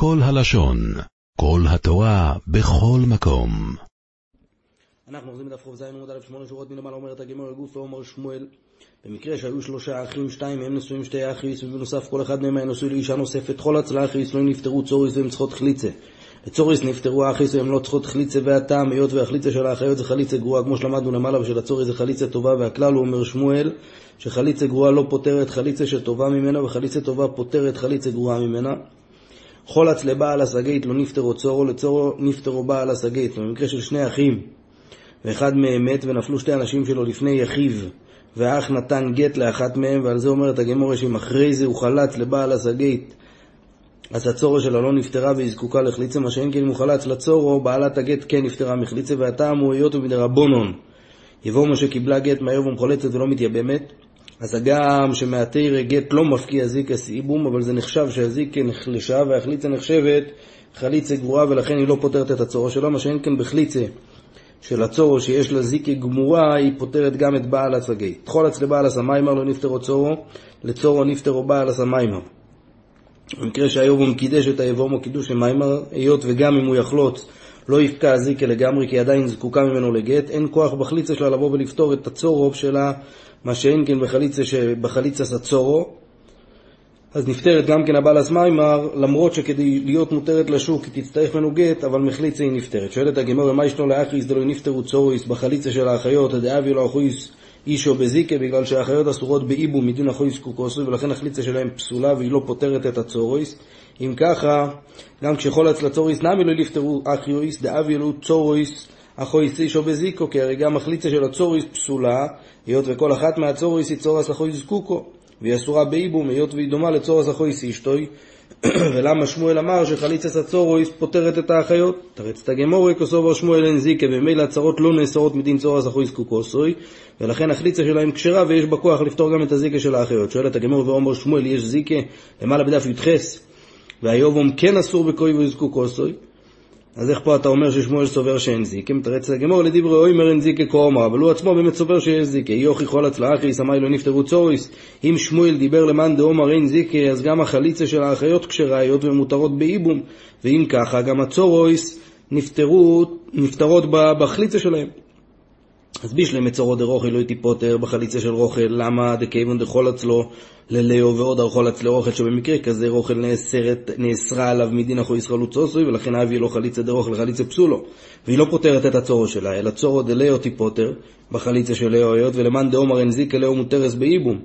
כל הלשון, כל התורה, בכל מקום. אנחנו אוחזים בדף ח"ז עמוד א' שמונה שורות מלמעלה אומרת הגמור הגוף ואומר שמואל במקרה שהיו שלושה אחים, שתיים מהם נשואים שתי אחיס ובנוסף כל אחד מהם היה נשוי לאישה נוספת כל הצלה אחיס לא נפטרו צוריס והם צריכות חליצה לצוריס נפטרו אחיס והם לא צריכות חליצה והטעם היות והחליצה של האחיות זה חליצה גרועה כמו שלמדנו למעלה ושל הצוריס זה חליצה טובה והכלל הוא אומר שמואל שחליצה גרועה לא פותרת חליצה שטובה ממנה וחליצה טובה פותרת חליצה גרועה ממנה חולץ לבעל הסגית לא נפטרו צורו, לצורו נפטרו בעל הסגית. במקרה של שני אחים, ואחד מהם מת, ונפלו שתי אנשים שלו לפני יחיו, והאח נתן גט לאחת מהם, ועל זה אומרת הגמורה שאם אחרי זה הוא חלץ לבעל הסגית, אז הצורו שלה לא נפטרה והיא זקוקה לחליצה, מה שאין כן אם הוא חלץ לצורו, בעלת הגט כן נפטרה מחליצה, והטעם הוא היות ומדרבונון. יבוא משה קיבלה גט מהיום ומחולצת ולא מתייבמת, אז הגם שמהתרא גט לא מפקיע זיקה סיבום, אבל זה נחשב שהזיקה נחלשה והחליצה נחשבת חליצה גבוהה ולכן היא לא פותרת את הצורו שלו, מה שאין כן בחליצה של הצורו שיש לה זיקה גמורה, היא פותרת גם את בעל הסגי. תחולץ לבעל הסמיימר לא נפטרו צורו, לצורו נפטרו בעל הסמיימר. במקרה שהיום הוא מקידש את היבומו קידוש המיימר, היות וגם אם הוא יחלוץ לא יפקע הזיקה לגמרי כי עדיין זקוקה ממנו לגט, אין כוח בחליצה שלה לבוא ולפתור את הצורו שלה מה שאין כן בחליצה שבחליצה סצורו, אז נפטרת גם כן הבעלס מיימר, למרות שכדי להיות מותרת לשוק היא תצטרך ממנו גט, אבל מחליצה היא נפטרת. שואלת הגמור, מה ישנו לאחריס דלא נפטרו צוריס בחליצה של האחיות, דאבי לא אחויס אישו בזיקה, בגלל שהאחיות אסורות באיבו מדין אחויס קוקוסוי, ולכן החליצה שלהם פסולה והיא לא פותרת את הצוריס. אם ככה, גם כשחולץ לצוריס נמי לא נפטרו אחיויס, דאבי לא צוריס אחויס אישו בזיקו, כי הרי גם החליצה של הצוריס פסולה, היות וכל אחת מהצוריס היא צורס אחוי זקוקו, והיא אסורה באיבום, היות והיא דומה לצורס אחוי סישטוי, ולמה שמואל אמר שחליצת הצורויס פותרת את האחיות? תרץ את הגמורי, כוסובר שמואל אין זיקה, וממילא הצרות לא נאסרות מדין צורס אחוי זקוקוסוי, ולכן החליצה שלהם כשרה ויש בה כוח לפתור גם את הזיקה של האחיות. שואלת הגמור ואומר שמואל, יש זיקה למעלה בדף י"ח, והיובום כן אסור בכוי וזקוקוסוי, אז איך פה אתה אומר ששמואל סובר שאין זיקה? מתרץ לגמור לדברי אוימר אין זיקה כאומר, אבל הוא עצמו באמת סובר שיש זיקה. יוכי כל הצלחי, סמאי לא נפטרו צוריס. אם שמואל דיבר למאן דאומר אין זיקה, אז גם החליצה של האחיות כשרה, היות ומותרות באיבום. ואם ככה, גם הצורויס נפטרו, נפטרות בחליצה שלהם. אז בישלם מצורו דרוחל לא תיפוטר בחליצה של רוכל, למה דקייבון דחול אצלו ללאו ועוד ארחול אצלו רוכל, שבמקרה כזה רוכל נאסרת, נאסרה עליו מדין אחו ישראל וצוסוי, ולכן אבי לו חליצה דרוכל חליצה פסולו, והיא לא פותרת את הצורו שלה, אלא צורו דלאו תיפוטר בחליצה של לאו היות, ולמאן דאומר אין זיקה לאו מותרס באיבום.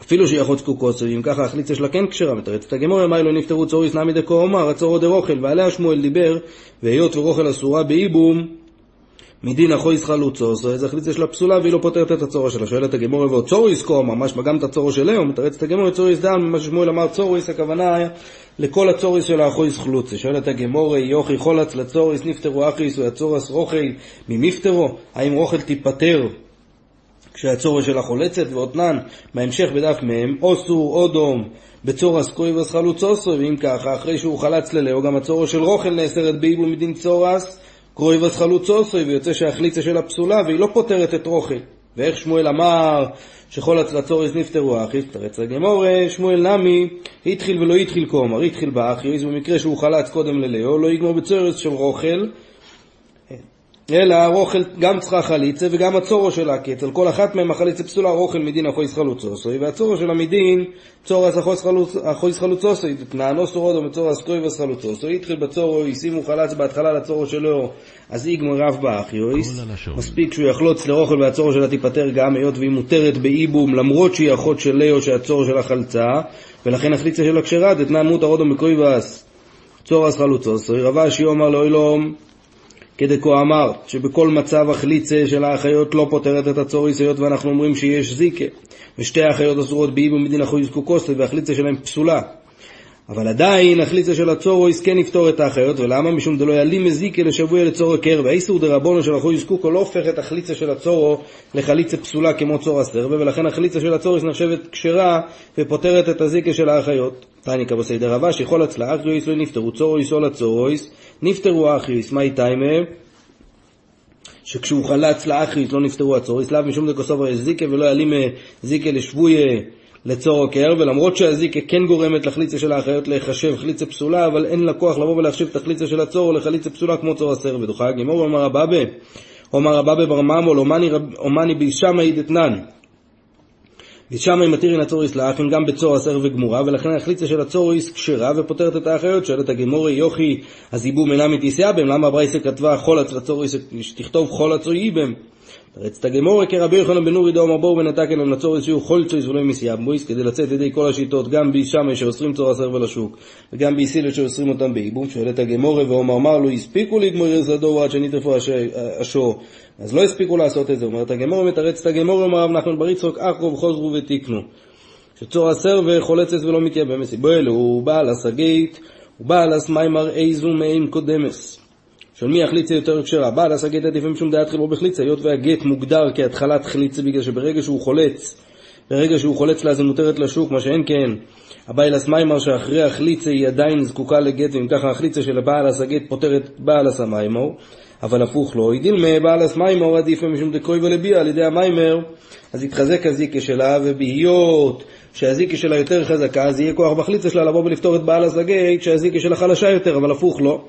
אפילו שיחוץ קוקוסו, אם ככה החליצה שלה כן כשרה, מתרצת הגמור, מה לא נפטרו צוריס נמי דקו אומר, הצורו דרוכל, ועליה שמואל דיבר, והיות ורוכל אסורה באיבום, מדין אחויס חלוצוס, אז החליצה שלה פסולה והיא לא פותרת את הצורו שלה. שואלת הגמור ועוד צוריס קומה, משמע גם את הצורו של לאו, מתרצת הגמור צוריס דן, מה ששמואל אמר צוריס, הכוונה היה לכל הצוריס של האחויס חלוצה. שואלת הגמור, יוכי חולץ לצוריס נפטרו אחיס והצורס רוכל ממפטרו, האם רוכל תיפטר כשהצורו שלה חולצת ואותנן, בהמשך בדף מהם, אוסו אודום בצורס קויבס חלוצוסו, ואם ככה, אחרי שהוא חלץ ללאו, גם הצורו של רוכל נאסרת באיבו מדין צורס, קרויבס חלוצוסוי, ויוצא שהחליצה שלה פסולה, והיא לא פותרת את רוכל. ואיך שמואל אמר שכל הצלצורס נפטרו אחי, תרץ רגמורה, שמואל נמי, התחיל ולא התחיל כומר, התחיל באחיוס, במקרה שהוא חלץ קודם ללאו, לא יגמור בצורס של רוכל, אלא הרוכל גם צריכה חליצה וגם הצורו שלה, כי אצל כל אחת מהם החליצה פסולה רוכל מדין החויס חלוצוסוי, והצורו שלה מדין צורס החויס חלוצוסוי, תנענו סורודו מצורס קרויבס חלוצוסוי, התחיל בצורו, ישימו חלץ בהתחלה לצורו שלו, אז איגמר רב באחיוס, מספיק שהוא יחלוץ לרוכל והצורו שלה תיפטר גם, היות והיא מותרת באיבום, למרות שהיא אחות של לאו שהצורו שלה חלצה, ולכן החליצה שלה כשרה, דתנן מותא רודו מקרויבס צורס חלוצוסוי, רבשי אומר לאוילום כדקו אמר, שבכל מצב החליצה של האחיות לא פותרת את הצוריס, היות ואנחנו אומרים שיש זיקה, ושתי האחיות אסורות באיבו מדין אחוי זקוקוסט, והחליצה שלהם פסולה. אבל עדיין החליצה של הצורויס כן יפתור את האחיות, ולמה? משום דלא יעלים מזיקה לשבוע לצורו קר, והאיסור דרבונו של אחוי זקוקו לא הופך את החליצה של הצורו לחליצה פסולה כמו צור הסרבה, ולכן החליצה של הצורויס נחשבת כשרה ופותרת את הזיקה של האחיות. תני כבסי דרבה שיכול אצלה אחריויס לא נפטרו צורויס או לצורויס, נפטרו אחריויס, מה איתה מהם? שכשהוא חלץ לאחריס לא נפטרו הצוריס, לאו משום דקוסובר יש זיקה ולא יעלים זיקה לשבויה לצור עוקר, ולמרות שהזיקה כן גורמת לחליצה של האחיות להיחשב חליצה פסולה, אבל אין לה כוח לבוא ולהחשיב את החליצה של הצור לחליצה פסולה כמו צור הסר ודוחה הגימור, אומר רבבה, אומר רבבה בר ממול, אומני בישמאי דתנן. ושם אם מתירין הצוריס לאחים גם בצור הסר וגמורה, ולכן החליצה של הצוריס כשרה ופותרת את האחיות, שואלת הגמורי יוכי, אז איבום אינה מתיסיה בהם, למה ברייסה כתבה חול הצוריס, שתכתוב חול הצורי בהם? רצת הגמורה כרבי יוחנן בן אורי דאמר בואו ונתקן למנצור שיהיו חולצויס ולא מסיאבמויס כדי לצאת ידי כל השיטות גם בישמי שאוסרים צור הסר ולשוק וגם ביסילת שאוסרים אותם בייבום שואלת הגמורה ואומר מר לא הספיקו לגמור יסדו עד שנטרפו השור אז לא הספיקו לעשות את זה אומרת הגמורה מתרצת הגמורה אומר רב נחמן בר יצחוק אחרו וחוזרו ותיקנו. שצור הסר וחולצת ולא מתייבם מסיבו אלו הוא בעל הסגית הוא בעל הסמיימר איזו מעין קודמס של מי החליצה יותר כשרה. בעל עשה גט עדיף משום דעת חילבו בחליצה, היות והגט מוגדר כהתחלת חליצה בגלל שברגע שהוא חולץ, ברגע שהוא חולץ לה זה מותרת לשוק, מה שאין כן. הבעל הסמיימר שאחרי החליצה היא עדיין זקוקה לגט, ואם ככה החליצה של הבעל עשה גט פותרת בעל הסמיימר, אבל הפוך לא. הדילמה בעל הסמיימר עדיף משום דקרוי ולביע על ידי המיימר, אז יתחזק הזיקה שלה, ובהיות שהזיקה שלה יותר חזקה, אז יהיה כוח בחליצה שלה לבוא ולפתור את בעל הסגית, שהזיקה שלה חלשה יותר, אבל הפוך לא.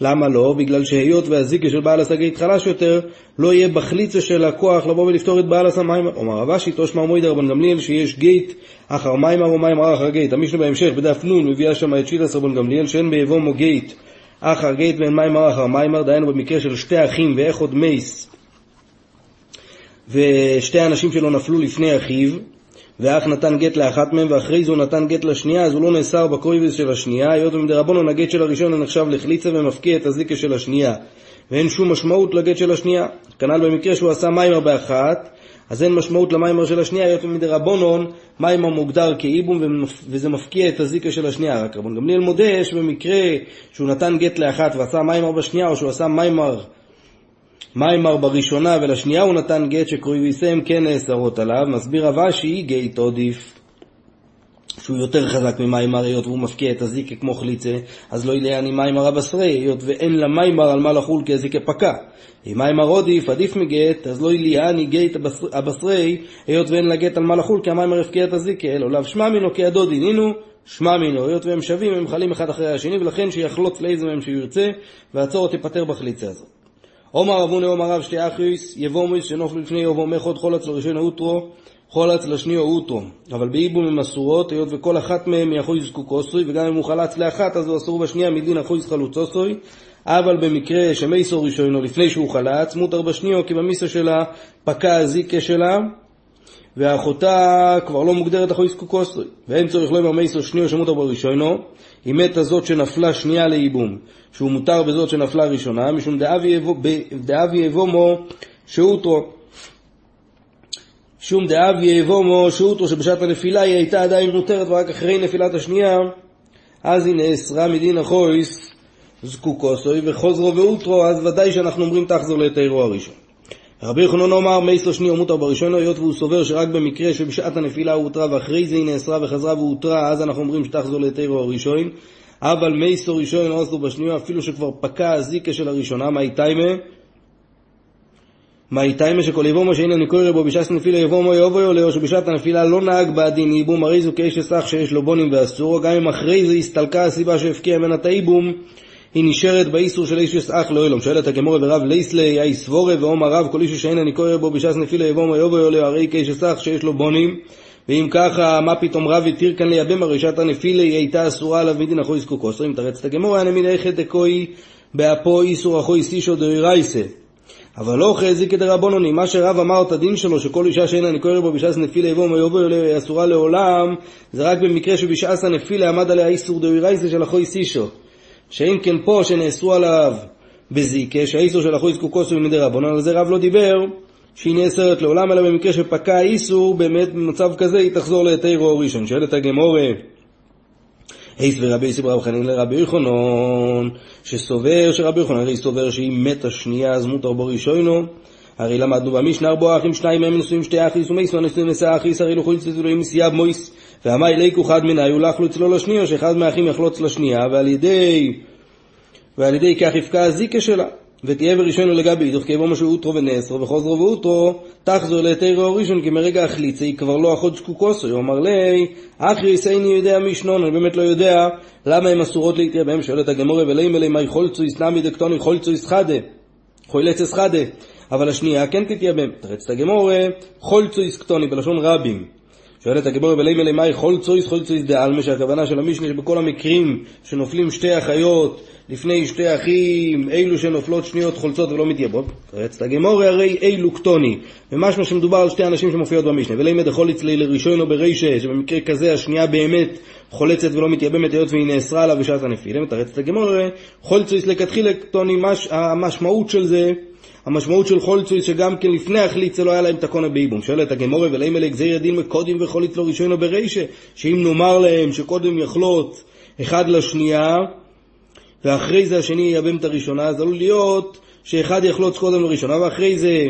למה לא? בגלל שהיות והזיקה של בעל הסגית חלש יותר, לא יהיה בחליצה של הכוח לבוא ולפתור את בעל הסמיימר. אומר רבשי, תושמע מוידר רבן גמליאל שיש גייט אחר מיימר ומיימר אחר גייט. המשנה בהמשך, בדף נ', מביאה שם את שילס רבן גמליאל, שאין ביבומו גייט אחר גייט ואין מיימר אחר מיימר, דהיינו במקרה של שתי אחים ואיך עוד מייס, ושתי אנשים שלו נפלו לפני אחיו, ואח נתן גט לאחת מהם, ואחרי זו נתן גט לשנייה, אז הוא לא נאסר בקרויבס של השנייה, היות ומדרבנון הגט של הראשון נחשב לחליצה ומפקיע את הזיקה של השנייה, ואין שום משמעות לגט של השנייה. כנ"ל במקרה שהוא עשה מיימר באחת, אז אין משמעות למיימר של השנייה, היות ומדרבנון מיימר מוגדר כאיבום וזה מפקיע את הזיקה של השנייה. רק רבון גמליאל מודה שבמקרה שהוא נתן גט לאחת ועשה מיימר בשנייה, או שהוא עשה מיימר מיימר בראשונה ולשנייה הוא נתן גט שקרויביסם כן נאסרות עליו, מסביר רבשי גט עודיף שהוא יותר חזק ממיימר היות והוא מפקיע את הזיקה כמו חליצה, אז לא יליאני מיימר הבשרי, היות ואין לה מיימר על מה לחול כי הזיקה פקע. אם מיימר עודיף עדיף מגט, אז לא יליאני גט הבשרי, היות ואין לה גט על מה לחול כי המיימר הפקיע את הזיקה, אלא לאו שמע מינו כי הדוד דינינו, שמע מינו, היות והם שווים, הם חלים אחד אחרי השני, ולכן שיחלוץ לאיזה מהם שירצה, והצורת תיפטר בחליצה הזאת. עומר אבוני עומר רב שתי אחריס, יבומויס שנופלו לפני יבומי חוד חולץ לראשון אוטרו, חולץ לשני אוטרו. אבל באיבום הם אסורות, היות וכל אחת מהם היא אחוז זקוקוסוי, וגם אם הוא חלץ לאחת, אז הוא אסור בשנייה מדין אחוז חלוצוסוי. אבל במקרה שמייסו ראשונו לפני שהוא חלץ, מותר בשניו, כי במיסו שלה פקע הזיקה שלה, ואחותה כבר לא מוגדרת אחוי זקוקוסוי. ואין צורך לא עם המייסו שניו שמותר בראשונו, היא מתה זאת שנפלה שנייה לייבום, שהוא מותר בזאת שנפלה ראשונה, משום דאבי יבומו שאותו. שום דאבי יבומו שאותו שבשעת הנפילה היא הייתה עדיין מותרת ורק אחרי נפילת השנייה, אז היא נאסרה מדין החויס זקוקוסוי וחוזרו ואותרו, אז ודאי שאנחנו אומרים תחזור לתארו הראשון. רבי יוחנן אומר מייסו שני ומותר בראשון היות והוא סובר שרק במקרה שבשעת הנפילה הוא הותרה ואחרי זה היא נאסרה וחזרה והותרה אז אנחנו אומרים שתחזור לתירו הראשון. אבל מייסו ראשון אוסלו בשנייה אפילו שכבר פקע הזיקה של הראשונה מהי תיימה מהי תיימה שכל יבומו שאין אני קורא בו בשעת נפילה יבומו יבוא יולא או שבשעת הנפילה לא נהג בעדין ייבום הרי זו כאש אסך שיש לו בונים ואסור גם אם אחרי זה הסתלקה הסיבה שהפקיע ממנה את הייבום היא נשארת באיסור של איש אח לא אלום. שואלת הגמורה ורב לייסלי, אי סבורה ואומר רב, כל איש שאין אני קורא בו בש"ס נפילה יבום יבוא יולו, הרי כאיש אח שיש לו בונים. ואם ככה, מה פתאום רב התיר כאן לייבם, הרי שעת הנפילה היא הייתה אסורה עליו מדין אחוי זקוקו. אם תרץ את הגמורה, מן איכת דקוי באפו איסור אחוי סישו דאירייסה. אבל לא חזיק את הרבונוני, מה שרב אמר את הדין שלו, שכל אישה שאין אני קורא בו בש"ס נפילה יבום יולו, אסורה לעולם, זה רק במקרה שבש"ס הנפילה עמד עליה איסור דאירייסה של אחוי סישו. שאם כן פה שנאסרו עליו בזיקה, שהאיסור של אחוז קוקוס הוא מדי רבונן, על זה רב לא דיבר שהיא נאסרת לעולם, אלא במקרה שפקע האיסור, באמת במצב כזה היא תחזור לתירו ראשון. שואלת הגמורה, אייס ורבי יסי ברב חנין לרבי יחנון, שסובר שרבי יחנון הרי סובר שהיא מתה שנייה אז מותר בו ראשונו, הרי למדנו במשנה ארבו אחים שניים מהם נשואים שתי אחי ומייסו נשואים נשא אחיס הרי יכולים לצאת אלוהים מסייב מויס ואמי ליקו חד מנהי ולחלו אצלו לשנייה שאחד מהאחים יחלוץ לשנייה ועל ידי ועל ידי כך יפקע הזיקה שלה. ותהיה בראשון לגבי אידוך כאבו משהו אוטרו ונאסרו וחוזרו ואוטרו תחזור לתירו ראשון כי מרגע החליצי כבר לא אחות שקוקוסו הוא אמר לי אחי יסייני יודע משנון אני באמת לא יודע למה הן אסורות להתראה בהם. שואלת הגמורה ולאים אלי מי חולצויס נמי דקטוני חולצויס חדה חולצס חדה אבל השנייה כן תתייבם תרץ את הגמורה חולצויס קטוני בלשון רבים שואלת הגמורה ולאים אלי מי חולצויס חולצויס דעלמה שהכוונה של המשנה שבכל המקרים שנופלים שתי אחיות לפני שתי אחים, אילו שנופלות שניות חולצות ולא מתייבות. רצת הגמורי הרי אילו קטוני. ומשמע שמדובר על שתי אנשים שמופיעות במשנה. ולימד יכול אצלי לראשון או ברישה, שבמקרה כזה השנייה באמת חולצת ולא מתייבמת היות והיא נאסרה עליו בשעת הנפילה. מתרצת הגמורי, חולצויס לכתחילה קטוני, מש, המשמעות של זה המשמעות של חולצויס שגם כן לפני החליצה לא היה להם תקונה בייבום. שואלת הגמורי ולאים אלה גזיר ידין מקודים וחולץ לו ראשון או ברישה, שאם נאמר להם שקודם יחלוט אחד לשנייה, ואחרי זה השני ייבם את הראשונה, אז עלול להיות שאחד יחלוץ קודם לראשונה, ואחרי זה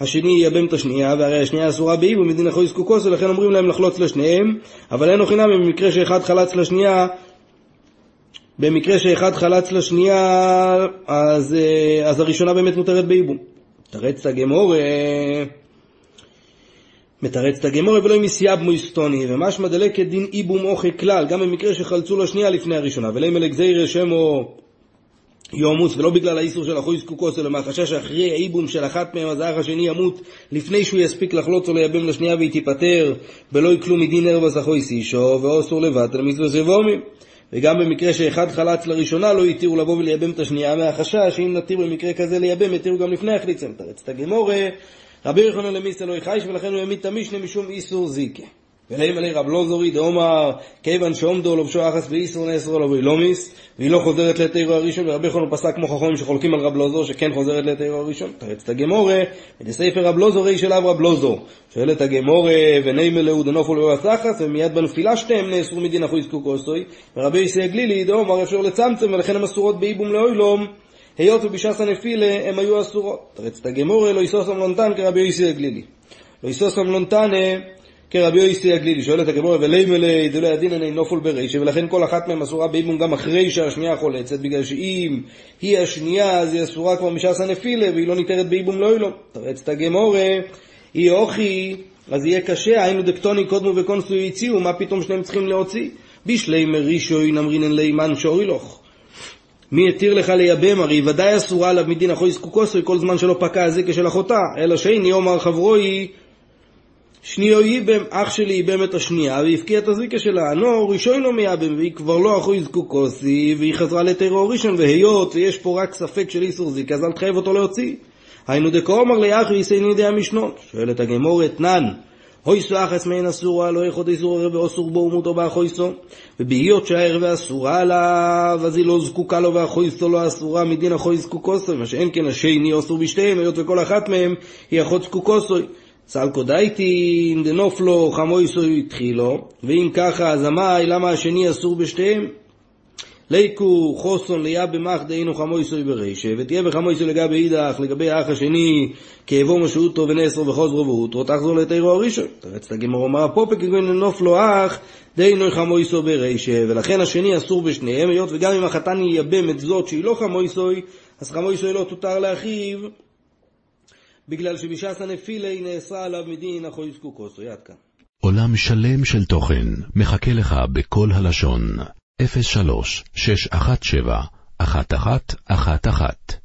השני ייבם את השנייה, והרי השנייה אסורה באי, ומדין יכול יזקוקוס, ולכן אומרים להם לחלוץ לשניהם, אבל אין חינם במקרה שאחד חלץ לשנייה, במקרה שאחד חלץ לשנייה, אז, אה, אז הראשונה באמת מותרת בייבום. תרץ הגמור, מתרץ את הגמור ולא מסייב מויסטוני, ומשמע דלק כדין איבום אוכי כלל, גם במקרה שחלצו לשנייה לפני הראשונה, ולא מלך זיירה שמו יומוס, ולא בגלל האיסור של אחוי זקוקוס, אלא מהחשש שאחרי האיבום של אחת מהם, אז האח השני ימות לפני שהוא יספיק לחלוץ או לייבם לשנייה והיא תיפטר, ולא יקלו מדין ערבס אחוי סישו, ואוסור לבטל מצווה. וגם במקרה שאחד חלץ לראשונה לא התירו לבוא ולייבם את השנייה מהחשש שאם נתיר במקרה כזה לייבם, יתירו גם לפני החליצה. את הגמורה, רבי יוחנן למיסא לא יחייש ולכן הוא העמיד את המשנה משום איסור זיקה. ולהם עלי רב לא זורי דאמר כיוון שעומדו לובשו אחס ואיסור נאסרו לו ואילומיס והיא לא חוזרת לתירו הראשון ורבי יוחנן פסק כמו חכמים שחולקים על רב לוזור שכן חוזרת לתירו הראשון תרץ את הגמורה ודספר רב לוזור ריש אליו רב לוזור שואלת הגמורה ונימא לאו דנופו לבס אחס ומיד בנפילה שתיהם נאסרו מדין אחו יזקו כוסוי ורבי ישי הגלילי דאמר אפשר לצמצם ולכן הן אסורות באיבום לאוילום היות ובש"ס הנפילה הם היו אסורות. תרץ את הגמורה, לא יסוסם לונטן כרבי יוסי הגלילי. לא כרבי יוסי הגלילי. שואלת הגמורה, ולימלי דולי הדין אני נופל ברישה, ולכן כל אחת מהן אסורה באימון גם אחרי שהשנייה חולצת, בגלל שאם היא השנייה אז היא אסורה כבר מש"ס הנפילה, והיא לא ניתרת באיבום לא אילו. תרץ את הגמורה, היא אוכי, אז יהיה קשה, היינו דקטוני קודמו וקונסטו הציעו, מה פתאום שניהם צריכים להוציא? בשלי מרישוי נמרינן לימן שאוילוך. מי התיר לך לייבם? הרי ודאי אסורה עליו מדין אחוי זקוקוסו כל זמן שלא פקע הזיקה של אחותה. אלא שאיני אומר חברוי שניו ייבם, אח שלי ייבם את השנייה והפקיע את הזיקה שלה. נו, ראשון לא מייבם, והיא כבר לא אחוי זקוקוסי, והיא חזרה לטרור ראשון, והיות ויש פה רק ספק של איסור זיקה, אז אל תחייב אותו להוציא. היינו דקו אומר ליחי יסייני די המשנון. שואלת הגמורת, נן. הויסו אחס מעין אסורה, לא יכול איסור ערב ואוסור בו ומותו באחויסו. ובהיות שהערב אסורה עליו, אז היא לא זקוקה לו ואחויסו לא אסורה מדין אחוי זקוקוסו. מה שאין כן השני אסור בשתיהם, היות וכל אחת מהם היא אחות זקוקוסו. סלקו דייטין דנופלו חמויסו התחילו, ואם ככה אז אמי למה השני אסור בשתיהם? ליקו חוסון ליה במח דהינו חמויסוי ברישה, ותהיה בחמויסוי לגבי אידך, לגבי האח השני, כאבו משעותו ונאסרו וחוזרו ואותרו, תחזור לתירו הראשון. תרץ את הגמור אומר הפופה כגון לנוף לו אח, דהינו חמויסו ברישה, ולכן השני אסור בשניהם, היות וגם אם החתן ייבם את זאת שהיא לא חמויסוי, אז חמויסוי לא תותר לאחיו, בגלל שבשעת הנפילה היא נאסרה עליו מדין אחוי זקוקוסו. עד כאן. עולם שלם של תוכן מחכה לך בכל הלשון. 03 617 1111